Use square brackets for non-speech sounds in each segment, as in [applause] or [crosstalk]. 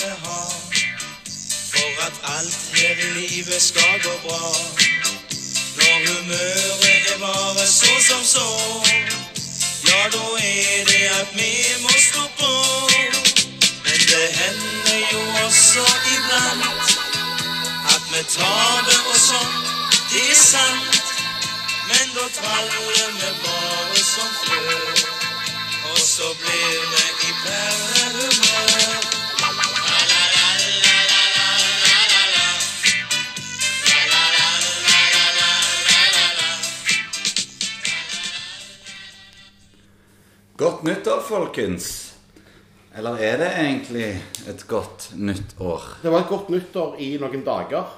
vi har for at alt her i livet skal gå bra. Når humøret er bare så som så, ja, da er det at vi må stå på. Men det hender jo også iblant at vi taper og sånn, det er sant. Men da traller vi bare som før, og så blir vi i perlehumør. Godt nyttår, folkens. Eller er det egentlig et godt nytt år? Det var et godt nyttår i noen dager.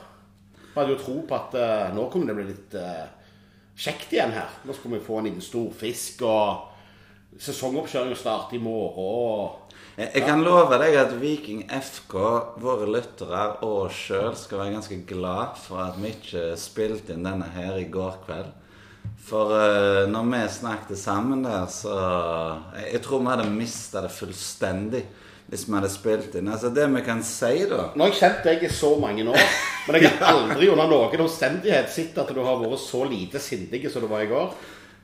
Vi hadde jo tro på at eh, nå kommer det bli litt eh, kjekt igjen her. Nå skal vi få en liten stor fisk, og sesongoppkjøringa starter i morgen. og Jeg, jeg kan love deg at Viking FK, våre lyttere og oss sjøl skal være ganske glad for at vi ikke spilte inn denne her i går kveld. For uh, når vi snakket sammen der, så Jeg, jeg tror vi hadde mista det fullstendig hvis vi hadde spilt inn. Altså Det vi kan si, da Nå har jeg kjent deg i så mange år, men jeg [laughs] har aldri under noen omstendighet sett at du har vært så lite sindig som du var i går.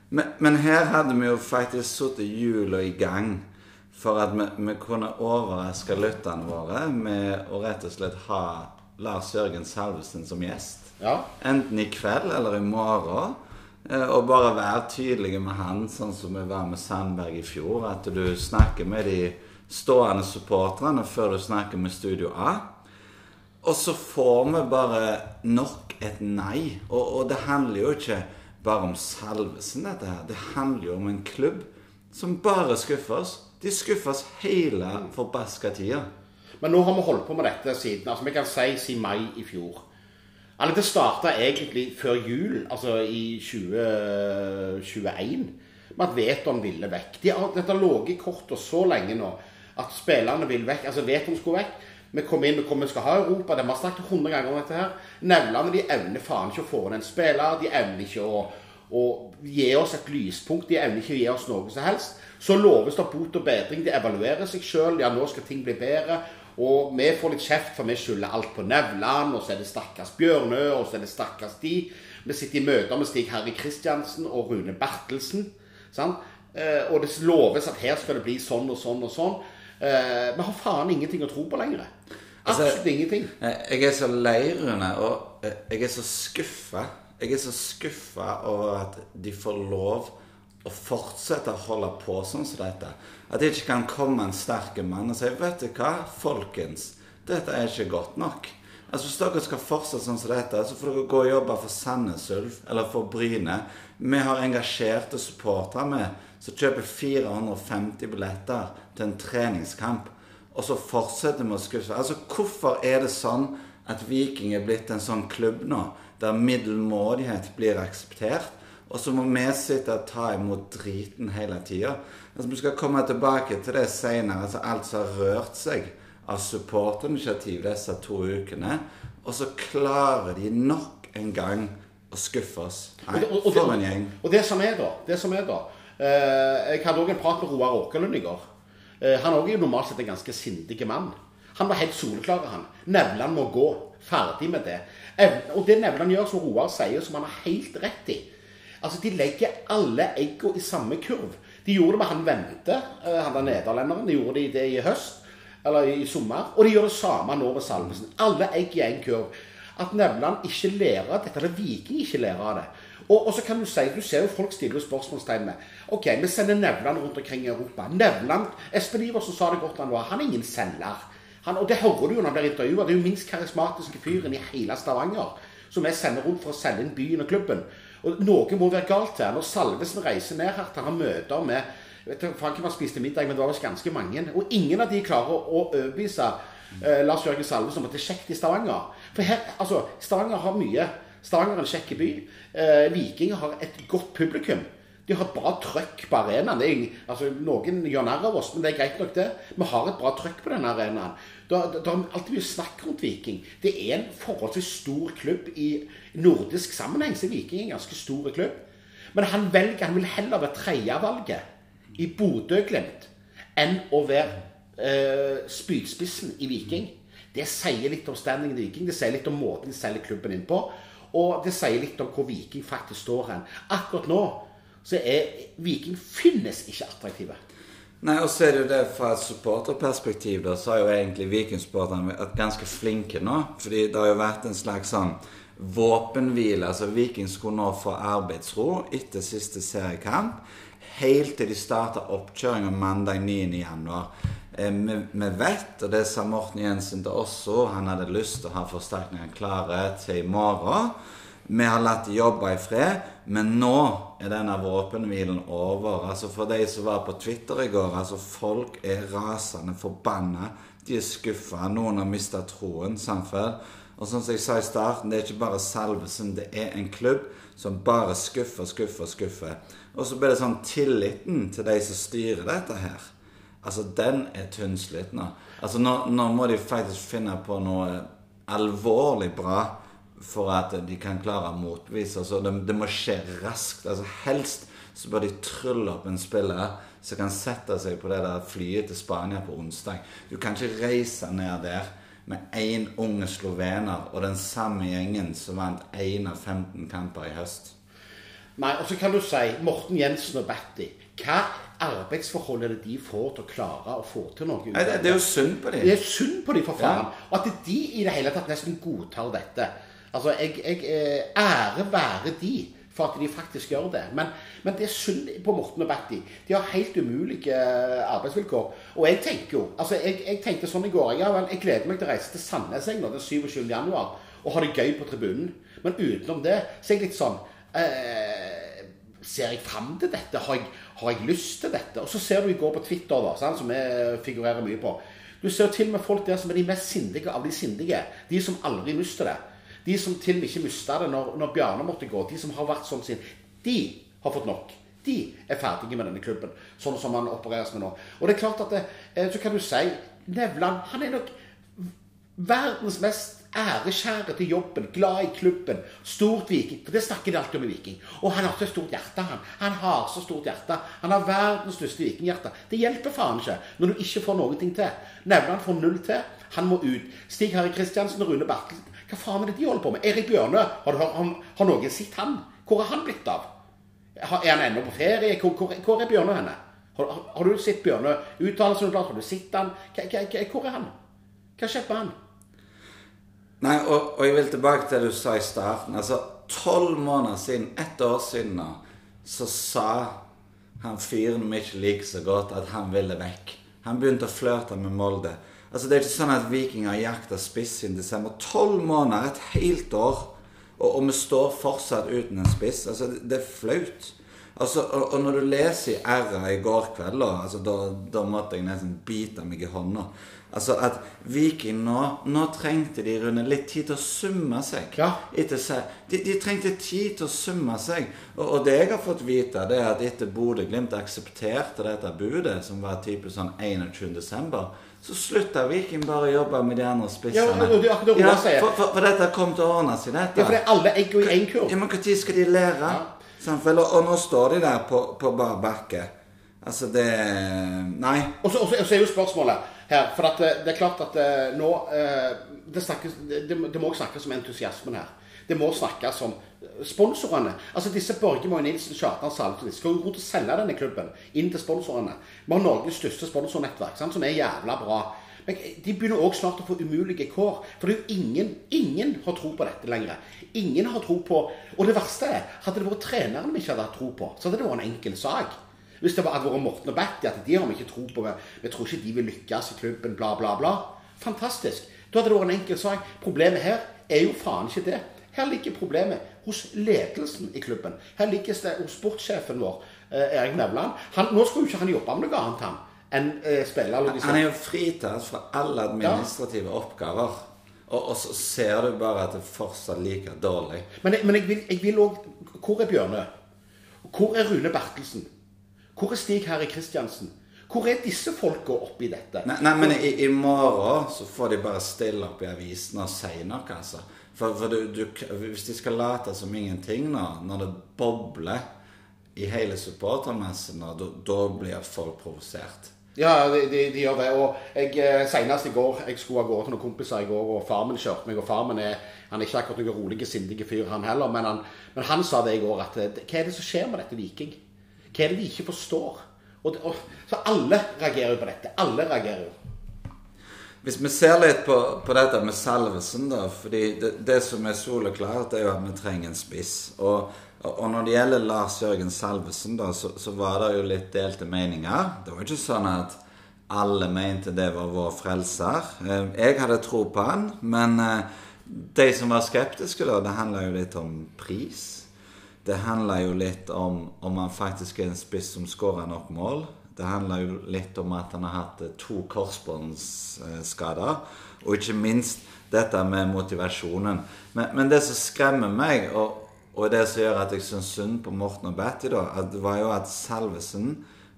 Men, men her hadde vi jo faktisk satt hjula i gang for at vi, vi kunne overraske lytterne våre med å rett og slett ha Lars Jørgen Salvesen som gjest. Ja. Enten i kveld eller i morgen. Eh, Og bare være tydelige med han, sånn som vi var med Sandberg i fjor. At du snakker med de stående supporterne før du snakker med Studio A. Og så får vi bare nok et nei. Og, og det handler jo ikke bare om Salvesen, dette her. Det handler jo om en klubb som bare skuffer oss. De skuffer oss hele forbaska tida. Men nå har vi holdt på med dette siden altså vi kan si siden mai i fjor. Eller det starta egentlig før jul, altså i 2021, med at Veton ville vekk. De har, dette har ligget i korta så lenge nå at spillerne vil vekk. Altså Veton skulle vekk. Vi kom inn, vi, kom, vi skal ha Europa. De har snakket 100 ganger om dette her. Nevlene de evner faen ikke å få inn en spiller. De evner ikke å, å gi oss et lyspunkt. De evner ikke å gi oss noe som helst. Så loves det bot og bedring. De evaluerer seg sjøl. Ja, nå skal ting bli bedre. Og vi får litt kjeft, for vi skylder alt på Nevland. Og så er det stakkars Bjørnø, og så er det stakkars de. Vi sitter i møter med Stig Harry Kristiansen og Rune Bertelsen. Sant? Eh, og det loves at her skal det bli sånn og sånn og sånn. Eh, vi har faen ingenting å tro på lenger. Altså- Absolutt ingenting. Eh, Jeg er så lei, Rune, og jeg er så skuffa. Jeg er så skuffa over at de får lov å fortsette å holde på sånn som dette. At det ikke kan komme en sterk mann og si Vet du hva, folkens, dette er ikke godt nok. Altså Hvis dere skal fortsette sånn som dette, så får dere gå og jobbe for Sandnes Ulf eller for Bryne. Vi har engasjerte supportere med som kjøper 450 billetter til en treningskamp. Og så fortsetter vi å skuffe. Altså, Hvorfor er det sånn at Viking er blitt en sånn klubb nå, der middelmådighet blir akseptert? Og så må vi sitte og ta imot driten hele tida. Altså, vi skal komme tilbake til det seinere. Altså, alt som har rørt seg av supporterinitiativ disse to ukene. Og så klarer de nok en gang å skuffe oss. Nei, Og- og- og- for en gjeng. Og det som er da, det som er da eh, Jeg hadde òg en prat med Roar Åkerlund i går. Eh, han er jo normalt sett en ganske sindig mann. Han var helt soleklar, han. Nevland må gå. Ferdig med det. Og det Nevland gjør, som Roar sier, som han har helt rett i Altså, De legger alle eggene i samme kurv. De gjorde det med han Vente, eh, han der nederlenderen. De gjorde det, i høst, eller i sommer. Og de gjør det samme nå med Salmesen. Alle egg i én kurv. At Nevland ikke lærer av dette, eller Viking ikke lærer av det. Og, og så kan du si, du ser jo folk stiller spørsmålstegn med Ok, vi sender Nevland rundt omkring i Europa. Nevland, Espen Iversen sa det godt han var. Han er ingen selger. Han, og det hører du jo når han blir intervjua. Det er jo minst karismatiske fyren i hele Stavanger som jeg sender rundt for å selge inn byen og klubben. Og noe må være galt her. Når Salvesen reiser ned her til han møter med jeg vet faen hvem han spiste middag, men det var visst ganske mange. Og ingen av de klarer å overbevise eh, Lars Jørgen Salvesen om at det er kjekt i Stavanger. For her, altså, Stavanger har mye. Stavanger er en kjekk by. Eh, Vikinger har et godt publikum. De har et bra trøkk på arenaen. Er, altså, noen gjør narr av oss, men det er greit nok, det. Vi har et bra trøkk på denne arenaen. Det, har er alltid mye snakk rundt Viking. Det er en forholdsvis stor klubb i nordisk sammenheng, så er Viking en ganske stor klubb. Men han velger, han vil heller være tredjevalget i Bodø-Glimt enn å være eh, spydspissen i Viking. Det sier litt om standingen i Viking. Det sier litt om måten de selger klubben inn på. Og det sier litt om hvor Viking faktisk står hen. Akkurat nå så er Viking finnes ikke attraktive. Nei, og ser er det fra et supporterperspektiv, da, så har jo egentlig Viking-supporterne vært ganske flinke nå. Fordi det har jo vært en slags sånn våpenhvile. Altså Viking skulle nå få arbeidsro etter siste seriekamp. Helt til de starta oppkjøringa mandag 9.1. Eh, vi, vet, og det sa Morten Jensen til oss òg, han hadde lyst til å ha forsterkningene klare til i morgen. Vi har latt jobbe i fred, men nå er denne våpenhvilen over. Altså For de som var på Twitter i går, altså folk er rasende forbanna. De er skuffa. Noen har mista troen. Samfunn. Og sånn som jeg sa i starten, det er ikke bare Salvesen, det er en klubb som bare skuffer, skuffer, skuffer. Og så blir det sånn tilliten til de som styrer dette her. Altså, den er tynnslitt nå. Altså, nå, nå må de faktisk finne på noe alvorlig bra for at de kan klare å motbevise. Altså, det, det, må skje raskt. Altså, helst så bør de trylle opp en spiller som kan sette seg på det der flyet til Spania på onsdag. Du kan ikke reise ned der med én unge slovener og den samme gjengen som vant én av 15 kamper i høst. Nei, og så kan du si Morten Jensen og Batty. Hva arbeidsforhold er det de får til å klare å få til noe? Nei, det, det, er jo synd på dem. Det er synd på dem, for faen. Ja. Og at de i det hele tatt nesten godtar dette. Altså, jeg, jeg eh, ære være de for at de faktisk gjør det. Men, men det er synd på Morten og Batti. De har helt umulige eh, arbeidsvilkår. Og jeg tenker jo altså jeg, jeg tenkte sånn i går jeg, vel, jeg gleder meg til å reise til Sandnes nå den 27. januar og ha det gøy på tribunen. Men utenom det så er jeg litt sånn eh, Ser jeg fram til dette? Har jeg, har jeg, lyst til dette? Og så ser du i går på Twitter, da, sant, som vi figurerer mye på. Du ser til og med folk der som er de mest sindige av de sindige. De som aldri mister det. De som til og med ikke mista det når, når, Bjarne måtte gå, de som har vært sånn sin, de har fått nok. De er ferdige med denne klubben, sånn som han opereres med nå. Og det er klart at det, eh, Så kan du si Nevland han er nok verdens mest ærekjære til jobben, glad i klubben, stort Viking. For det snakker de alltid om i Viking. Og han har så stort hjerte, han. Han har så stort hjerte. Han har verdens største vikinghjerte. Det hjelper faen ikke når du ikke får noe til. Nevland får null til. Han må ut. Stig Harry Kristiansen og Rune Bertelsen hva faen er det de holder på med? Erik Bjørnø, har, har, har noen sett han? Hvor er han blitt av? Er han ennå på ferie? Hvor, hvor, hvor er Bjørnø henne? Har, har, du sett Bjørnø uttale seg? Har du sett han? Hvor er han? Hva skjedde med han? Nei, og, og, jeg vil tilbake til det du sa i starten. Altså, Tolv måneder siden, ett år siden nå, så sa han fyren vi ikke liker så godt, at han ville vekk. Han begynte å flørte med Molde. Altså Det er ikke sånn at vikinger jakta spiss siden desember. Tolv måneder, et helt år, og, og, vi står fortsatt uten en spiss. Altså Det, det er flaut. Altså, og, og, når du leser i RA i går kveld, altså, da, da måtte jeg nesten bite meg i hånda. Altså at Viking nå Nå trengte de Rune litt tid til å summe seg. Ja. Seg. De, de, trengte tid til å summe seg. Og, og, det jeg har fått vite, det er at etter Bodø-Glimt aksepterte dette budet, som var typisk sånn 21.12., så slutta Viking bare å jobbe med de andre spissene. Ja, det, det, ja, for, for, for, dette kom til å ordne seg, dette. Ja, for det er alle egg i én kurv. Ja, men når skal de lære? Ja. Og, og, nå står de der på, på bar bakke. Altså, det Nei. Og så, er jo spørsmålet her For det, det, er klart at eh, nå eh, Det, snakkes, det, det må snakkes om entusiasmen her. Det må snakkes om sponsorene. Altså disse Borge Moe Nilsen, Kjartan Salvesen skal jo til å selge denne klubben inn til sponsorene. Vi har Norges største sponsornettverk, sant, som er jævla bra. Men de begynner òg snart å få umulige kår. For det er jo ingen ingen har tro på dette lenger. Ingen har tro på Og det verste er, hadde det vært treneren vi ikke hadde hatt tro på, så hadde det vært en enkel sak. Hvis det hadde vært Morten og Batty, at de har vi ikke tro på, vi tror ikke de vil lykkes i klubben, bla, bla, bla. Fantastisk. Da hadde det vært en enkel sak. Problemet her er jo faen ikke det. Her ligger problemet hos ledelsen i klubben. Her ligger det hos sportssjefen vår, eh, Erik Nevland. Han, nå skulle jo ikke han jobbe med noe annet han, enn eh, spille. Han er jo fritatt fra alle administrative ja. oppgaver. Og, og, så ser du bare at det fortsatt like dårlig. Men, men jeg vil òg Hvor er Bjørne? Hvor er Rune Bertelsen? Hvor er Stig Herre Kristiansen? Hvor er disse folka oppi dette? Nei, nei men i, i, morgen så får de bare stille opp i avisene og si noe, altså. For, for du, du, hvis de skal late som ingenting nå, når det bobler i hele supportermessen, da, blir folk provosert. Ja, de, de, de gjør det. Og jeg, eh, senest i går Jeg skulle av gårde til noen kompiser i går, og far min kjørte meg. Og far min er, han er ikke akkurat noen rolig, sindig fyr, han heller. Men han, men han sa det i går, at eh, hva er det som skjer med dette Viking? Hva er det de ikke forstår? Og, og, så alle reagerer jo på dette. Alle reagerer jo. Hvis vi ser litt på, på dette med Salvesen, da fordi det, det som er soleklart, er jo at vi trenger en spiss. Og, og når det gjelder Lars Jørgen Salvesen, da, så, så var det jo litt delte meninger. Det var ikke sånn at alle mente det var vår frelser. Eh, Jeg hadde tro på han, men eh, de som var skeptiske, da, det handla jo litt om pris. Det handler jo litt om om han faktisk er en spiss som skårer nok mål. Det handler jo litt om at han har hatt eh, to korsbåndsskader. Og ikke minst dette med motivasjonen. Men, men det som skremmer meg, og, og det som gjør at jeg syns synd på Morten og Betty, da, det var jo at Salvesen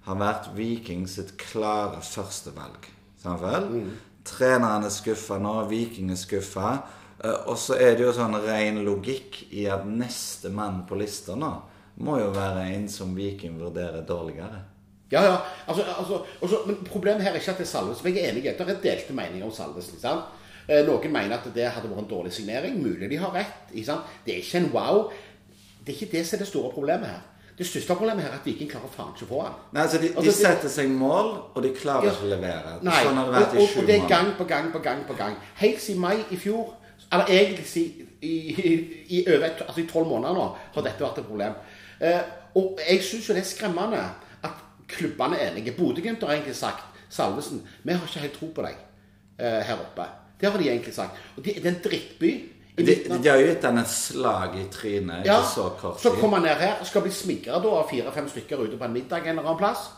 har vært Viking sitt klare førstevalg. Sant vel? Treneren er skuffa nå, Viking er skuffa. Eh, Og så er det jo sånn ren logikk i at neste mann på lista nå må jo være en som Viking vurderer dårligere. Ja, ja. Altså, altså, også, men problemet her er ikke at det er Salvesen. Jeg er enig det er delte meninger om Salvesen. ikke sant? Eh, Noen mener at det hadde vært en dårlig signering. Mulig de har rett. ikke sant? Det er ikke en wow. Det er ikke det som er det store problemet her. Det største problemet her er at Viking klarer faen ikke å få han. Nei, altså De, Altså, de det- setter seg mål, og de klarer Ja. ikke å levere. Nei, Sånn har det og, vært i sju sju og det er måneder. gang på gang på gang på gang. Helt siden mai i fjor, eller egentlig siden i, i, over altså i tolv måneder nå, har dette vært et problem. Eh, og jeg syns jo det er skremmende klubbene er enige. Bodø-Glimt har egentlig sagt Salvesen, vi har ikke helt tro på deg eh, her oppe. Det har de egentlig sagt. Og de, det er en drittby. De, de har jo gitt han et slag i trynet ja, så kort så kommer han ned her og skal bli smigra av fire-fem stykker ute på en middag en eller annen plass.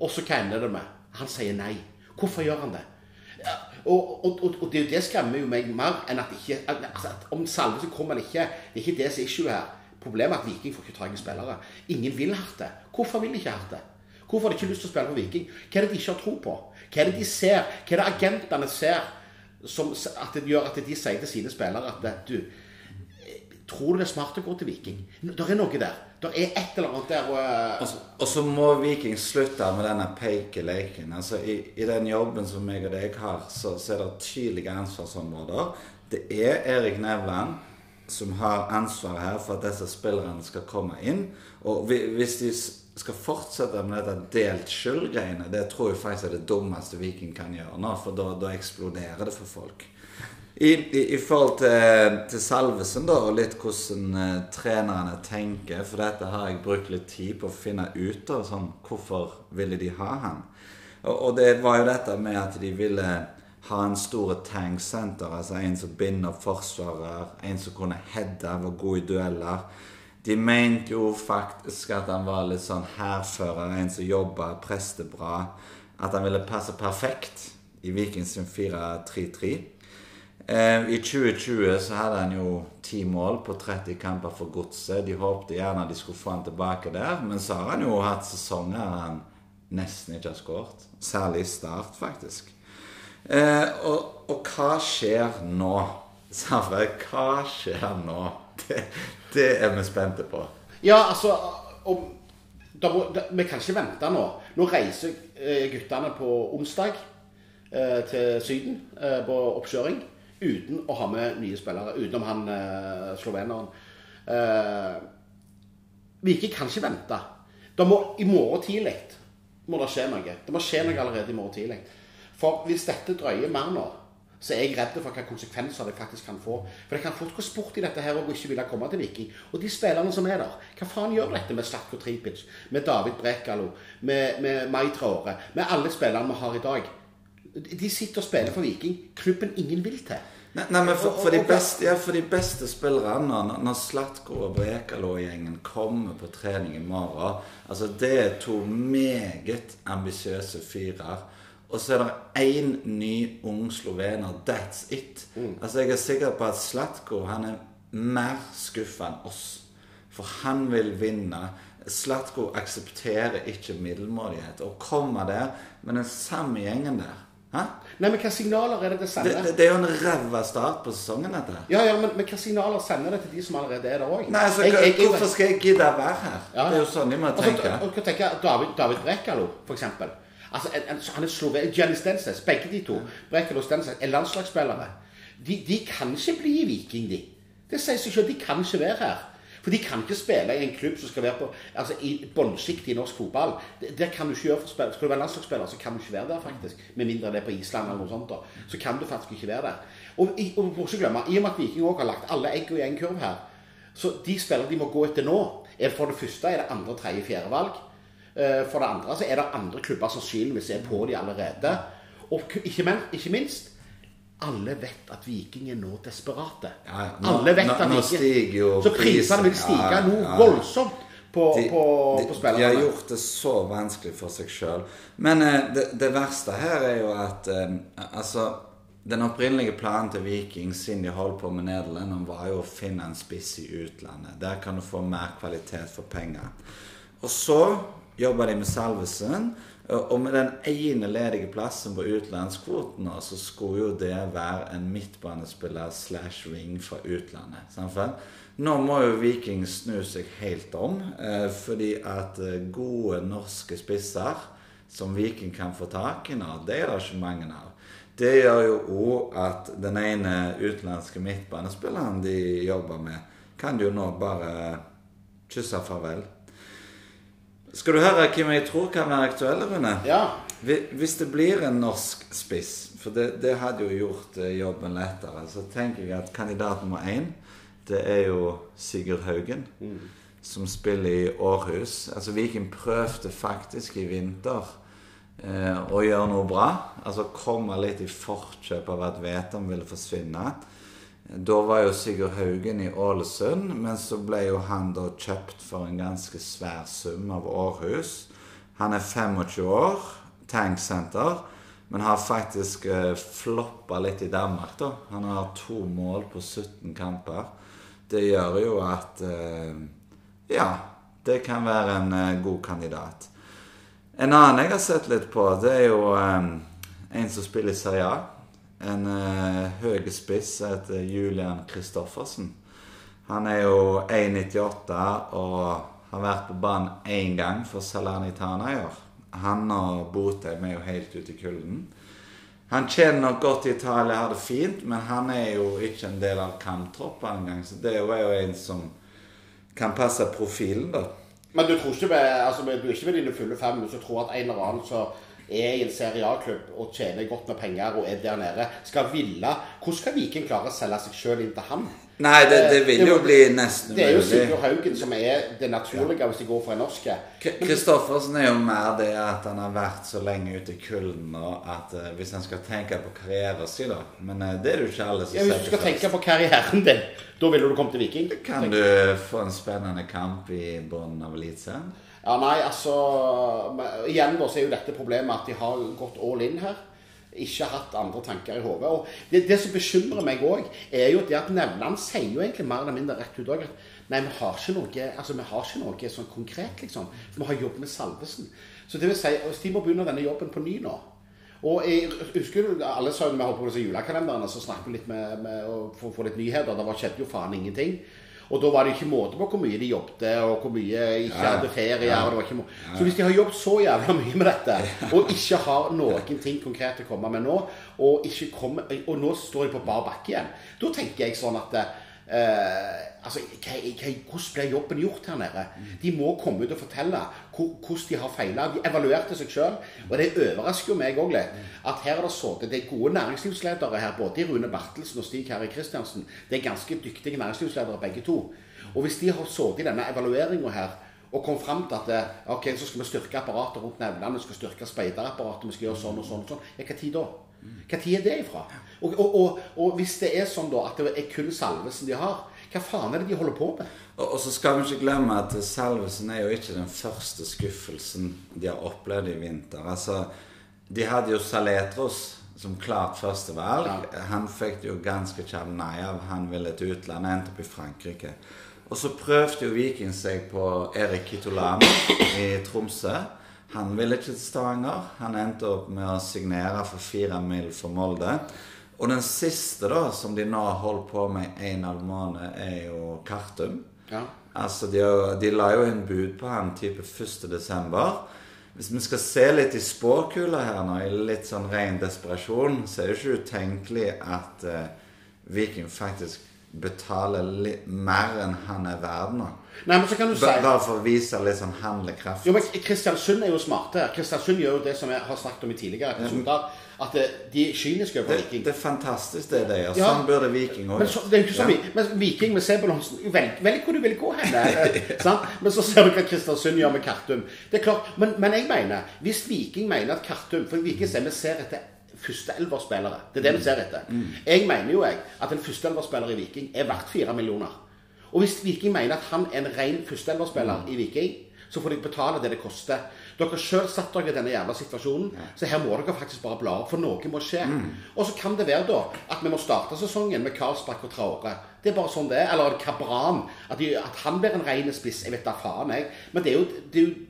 Og så hva ender det med? Han sier nei. Hvorfor gjør han det? Ja, og, og, og, og det, det skremmer jo meg mer enn at ikke altså, at Om Salvesen kommer eller ikke, det er ikke det som er issue her. Problemet er at Viking får ikke tak i spillere. Ingen vil Harte. Hvorfor vil de ikke Harte? Hvorfor har de ikke lyst til å spille for Viking? Hva er det de ikke har tro på? Hva er det de ser? Hva er det agentene ser som at det gjør at de sier til sine spillere at du, Tror du det er smart å gå til Viking? Det er noe der. Det er et eller annet der og, eh, Og så- Og så må Viking slutte med denne peikeleken. Altså, i, I den jobben som jeg og deg har, så, så er det tydelige ansvarsområder. Det er Erik Nevland som har ansvaret her for at disse spillerne skal komme inn. Og hvi- hvis de s- skal fortsette med dette delt skyld-greiene, det tror jeg faktisk er det dummeste Viking kan gjøre nå, for da, da eksploderer det for folk. I, i, I forhold til, til Salvesen da, og litt hvordan uh, trenerne tenker, for dette har jeg brukt litt tid på å finne ut av, sånn, hvorfor ville de ha han? Og, og det var jo dette med at de ville ha en stor tanksenter, altså en som binder forsvarer, en som kunne heade, var god i dueller. De mente jo faktisk at han var litt sånn hærfører, en som jobba, prestebra. At han ville passe perfekt i Vikings 4-3-3. Eh, I 2020 så hadde han jo ti mål på 30 kamper for Godset. De håpte gjerne de skulle få han tilbake der, men så har han jo hatt sesonger han nesten ikke har skåret. Særlig start, faktisk. Eh, og, og hva skjer nå? [laughs] Safre, hva skjer nå? [laughs] Det, er vi spente på. Ja, altså om, da da, Vi kan ikke vente nå. Nå reiser eh, guttene på onsdag eh, til Syden eh, på oppkjøring uten å ha med nye spillere. Utenom han eh, sloveneren. Eh, Viking kan ikke vente. Må, I morgen tidlig må det skje noe. Det må skje noe allerede i morgen tidlig. For hvis dette drøyer mer nå, så er jeg redd for hvilke konsekvenser det faktisk kan få. For det kan fort gå sport i dette her og ikke ville komme til Viking. Og de spillerne som er der, hva faen gjør dette med Slatko Tripic, med David Brekalo, med, med Mai Traore, med alle spillerne vi har i dag? De sitter og spiller for Viking. Klubben ingen vil til. Nei, nei men for, for, de beste, ja, for de beste spillerne, når, Slatko og Brekalo-gjengen kommer på trening i morgen altså Det er to meget ambisiøse fyrer. Og så er det én ny ung slovener. That's it. Altså Jeg er sikker på at Slatko han er mer skuffa enn oss. For han vil vinne. Slatko aksepterer ikke middelmådighet. Å komme der med den samme gjengen der Hæ? Nei, men hva signaler er det det sender? det, det er jo en ræva start på sesongen, dette. Ja, ja, men, men hva signaler sender det til de som allerede er der òg? Altså, Hvorfor skal jeg gidde å være her? Ja. Det er jo sånn jeg må Altså, tenke. og, og tenke, David, David Brekalo, for eksempel. Altså, en, en, han er slove... Gianni Stenses, begge de to, Brekkel og Stenses, er landslagsspillere. De, de kan ikke bli i Viking, de. Det sier seg selv. De kan ikke være her. For de kan ikke spille i en klubb som skal være på altså i bånnsjiktet i norsk fotball. Det, kan du ikke gjøre for spiller. Skal du være landslagsspiller, så kan du ikke være der, faktisk. Med mindre det er på Island eller noe sånt. da. Så kan du faktisk ikke være der. Og, og må ikke glemme, i og med at Viking òg har lagt alle egg i en kurv her, så de spillere de må gå etter nå, er for det første er det andre, tredje, fjerde valg. Eh, For det andre så er det andre klubber sannsynligvis er på de allerede. Og ikke, minst alle vet at Viking er nå desperate. Ja. Nå- alle vet at nå Viking- stiger jo Så prisene vil stige Ja, noe ja. voldsomt på, De, på, de, på de spillerne. har gjort det så vanskelig for seg sjøl. Men eh, det, det verste her er jo at eh, altså Den opprinnelige planen til Viking siden de holdt på med Nederland, var jo å finne en spiss i utlandet. Der kan du få mer kvalitet for penger. Og så jobba de med Salvesen. og- med den ene ledige plassen på utenlandskvoten så skulle jo det være en midtbanespiller slash wing fra utlandet. Samtidig. Nå må jo Viking snu seg helt om, eh, fordi at eh, gode norske spisser som Viking kan få tak i nå, det er det ikke mange av. Det gjør jo òg at den ene utenlandske midtbanespilleren de jobber med, kan jo nå bare kysse farvel. Skal du høre hvem jeg tror kan være aktuelle, Rune? Ja. Hvis det blir en norsk spiss, for det, det hadde jo gjort eh, jobben lettere, så tenker jeg at kandidat nummer én, det er jo Sigurd Haugen, som spiller i Århus. Altså Viking prøvde faktisk i vinter eh, å gjøre noe bra. Altså komme litt i forkjøp av at Veton ville forsvinne. Da var jo Sigurd Haugen i Ålesund, men så ble jo han da kjøpt for en ganske svær sum av Århus. Han er 25 år, tanksenter, men har faktisk eh, floppa litt i Danmark, da. Han har to mål på 17 kamper. Det gjør jo at eh, Ja, det kan være en eh, god kandidat. En annen jeg har sett litt på, det er jo eh, en som spiller i Serie A. En uh, høy spiss som heter Julian Kristoffersen. Han er jo 1,98 og har vært på banen én gang for Salernitana i år. Han og Botheim er jo helt ute i kulden. Han tjener nok godt i Italia, har det fint, men han er jo ikke en del av kamptroppen engang. Så det er jo- en som kan passe profilen, da. Men du tror ikke med, altså, du er ikke med dine fulle fem men du tror at en eller annen som er i en Serie A-klubb og tjener godt med penger og er der nede, skal ville Hvordan skal Viking klare å selge seg sjøl inn til ham? Nei, det, det Eh, vil jo det, bli nesten Det er jo. Sigurd Haugen som er det naturlige hvis de går for en norske. Kristoffersen er jo mer det at han har vært så lenge ute i kulden, og at eh, hvis han skal tenke på karrieren sin, da Men eh, det er det jo ikke alle som Ja, hvis du skal tenke på karrieren din, da ville du kommet til Viking? Kan du få en spennende kamp i bunnen av Eliteserien? Ja, nei, altså Igjen da, så er jo dette problemet at de har gått all in her. Ikke hatt andre tanker i hodet. Og det, det som bekymrer meg òg, er jo det at Nevland sier jo egentlig mer eller mindre rett ut òg at nei, vi har ikke noe altså vi har ikke noe sånn konkret, liksom. For vi har jobbet med Salvesen. Så det vil si, de må begynne denne jobben på ny nå. Og jeg husker du, alle sa vi holdt på med julekalenderne, så snakket vi litt med, med å få, litt nyheter. Det skjedde jo faen ingenting. Og da var det ikke måte på hvor mye de jobbet, og hvor mye ikke Ja. hadde ferie. Ja. og det var ikke Så hvis de har jobbet så jævla mye med dette, og ikke har noen ting konkret å komme med nå, og, kommer, og nå står de på bar bakke igjen, da tenker jeg sånn at eh, altså, hva, hva, Hvordan blir jobben gjort her nede? De må komme ut og fortelle hvordan de har feila. De evaluerte seg sjøl. Og det overrasker jo meg òg litt at her er det sittet det er gode næringslivsledere her, både i Rune Bartelsen og Stig Herre Kristiansen. Det er ganske dyktige næringslivsledere begge to. Og hvis de har sittet i denne evalueringa her og kom fram til at eh, ok, så skal vi styrke apparatet rundt nevnene, vi skal styrke speiderapparatet, vi skal gjøre sånn og sånn og sånn. Ja, hva tid da? Hva tid er det ifra? Og, og, og, og hvis det er sånn da at det er kun Salvesen de har, hva faen er det de holder på med? Og, så skal vi ikke glemme at Salvesen er jo ikke den første skuffelsen de har opplevd i vinter. Altså, de hadde jo Saletros som klart førstevalg. Han fikk det jo ganske kjapt nei av. Han ville til utlandet, endte opp i Frankrike. Og så prøvde jo Viking seg på Erik Kitolano i Tromsø. Han ville ikke til Stavanger. Han endte opp med å signere for fire mil for Molde. Og den siste da, som de nå holdt på med i en halv måned, er jo Kartum. Ja. Altså, de, de la jo inn bud på han type 1. desember. Hvis vi skal se litt i spåkula her nå, i litt sånn ren desperasjon, så er det ikke utenkelig at eh, Viking faktisk betaler litt mer enn han er verd nå. Nei, men så kan du si Bare for å vise litt sånn handlekraft. Jo, men Kristiansund er jo smarte. Kristiansund gjør jo det som jeg har snakket om i tidligere episoder. At eh, de er kyniske over Viking. det er fantastisk, det de gjør. Ja. Sånn burde Viking òg Men Ja. Men Viking med Sebulonsen Velg, velg hvor du vil gå hen. eh. [laughs] [laughs] Men så ser du hva Kristiansund gjør med Kartum. Det er klart, men, men jeg mener, hvis Viking mener at Kartum For Viking ser vi ser etter førsteelverspillere. Det er det vi ser etter. Jeg mener jo jeg at en førsteelverspiller i Viking er verdt fire millioner. Og hvis Viking mener at han er en ren førsteelverspiller i Viking, så får de betale det det koster. Dere sjøl satt dere i denne jævla situasjonen, så her må dere faktisk bare bla opp, for noe må skje. Og så kan det være da at vi må starte sesongen med Karlsbakk og Traore. Det er bare sånn det er. Eller Kabran. At, de, at han blir en ren spiss. Jeg vet da faen, jeg. Men det er jo, det er, jo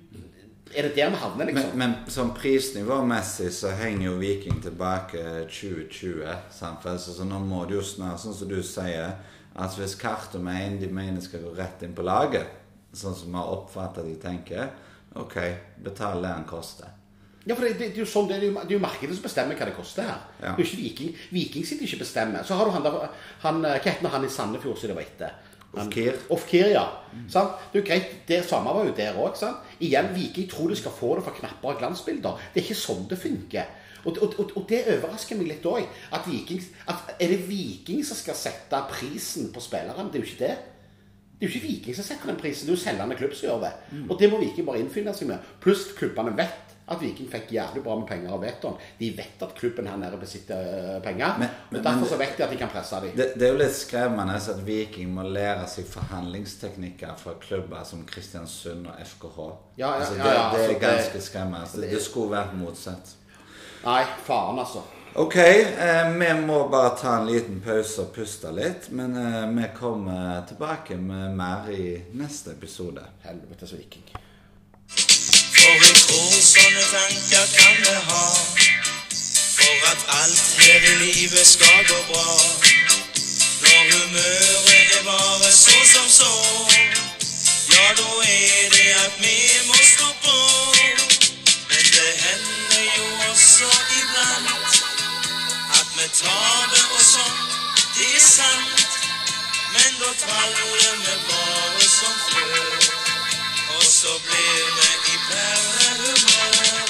er det der vi havner, Men, liksom? men sånn prisnivåmessig så henger jo Viking tilbake 2020. Sant? Altså, så nå må det jo snart, sånn som du sier, at hvis Kartum mener en de mener skal gå rett inn på laget, sånn som vi har oppfattet de tenker, ok, betal det han koster. Ja, for det, det, det er sånn, det er jo, det er jo markedet som bestemmer hva det koster her. Ja. Det er jo ikke Viking. Viking sitter ikke og bestemmer. Så har du han der han, eh, Hva heter han i Sandefjord som det var etter? Ofkir, ja. Mm. Er greit, det samme var jo der òg. Igjen, Viking tror de skal få det for og glansbilder. Det er ikke sånn det funker. Og, og, og, og det overrasker meg litt òg. At, at er det Viking som skal sette prisen på spilleren? Det er jo ikke det. Det er jo ikke Viking som setter den prisen, det er jo selgende klubb som gjør det. Og det må Viking bare innfinne seg med. Pluss klubbene vet at Viking fikk jævlig bra med penger av Veton. De vet at klubben her nede besitter eh, penger. Men- men- og Derfor så vet de at de kan presse dem. Det, det er jo litt skremmende at Viking må lære seg forhandlingsteknikker fra klubber som Kristiansund og FKH. Ja, ja, altså, det, ja, det er altså, ganske skremmende. Det, det skulle vært motsatt. Nei, faen, altså. Ok, eh, vi må bare ta en liten pause og puste litt. Men eh, vi kommer tilbake med mer i neste episode. Helvetes Viking. Tror sånne tanker kan vi ha. For at alt her i livet skal gå bra. Når humøret er bare så som så. Ja, da er det at vi må stå på. Men det hender jo også iblant at vi taper og sånn. Det er sant. Men da traller vi bare som før. Og så blir vi i Thank you.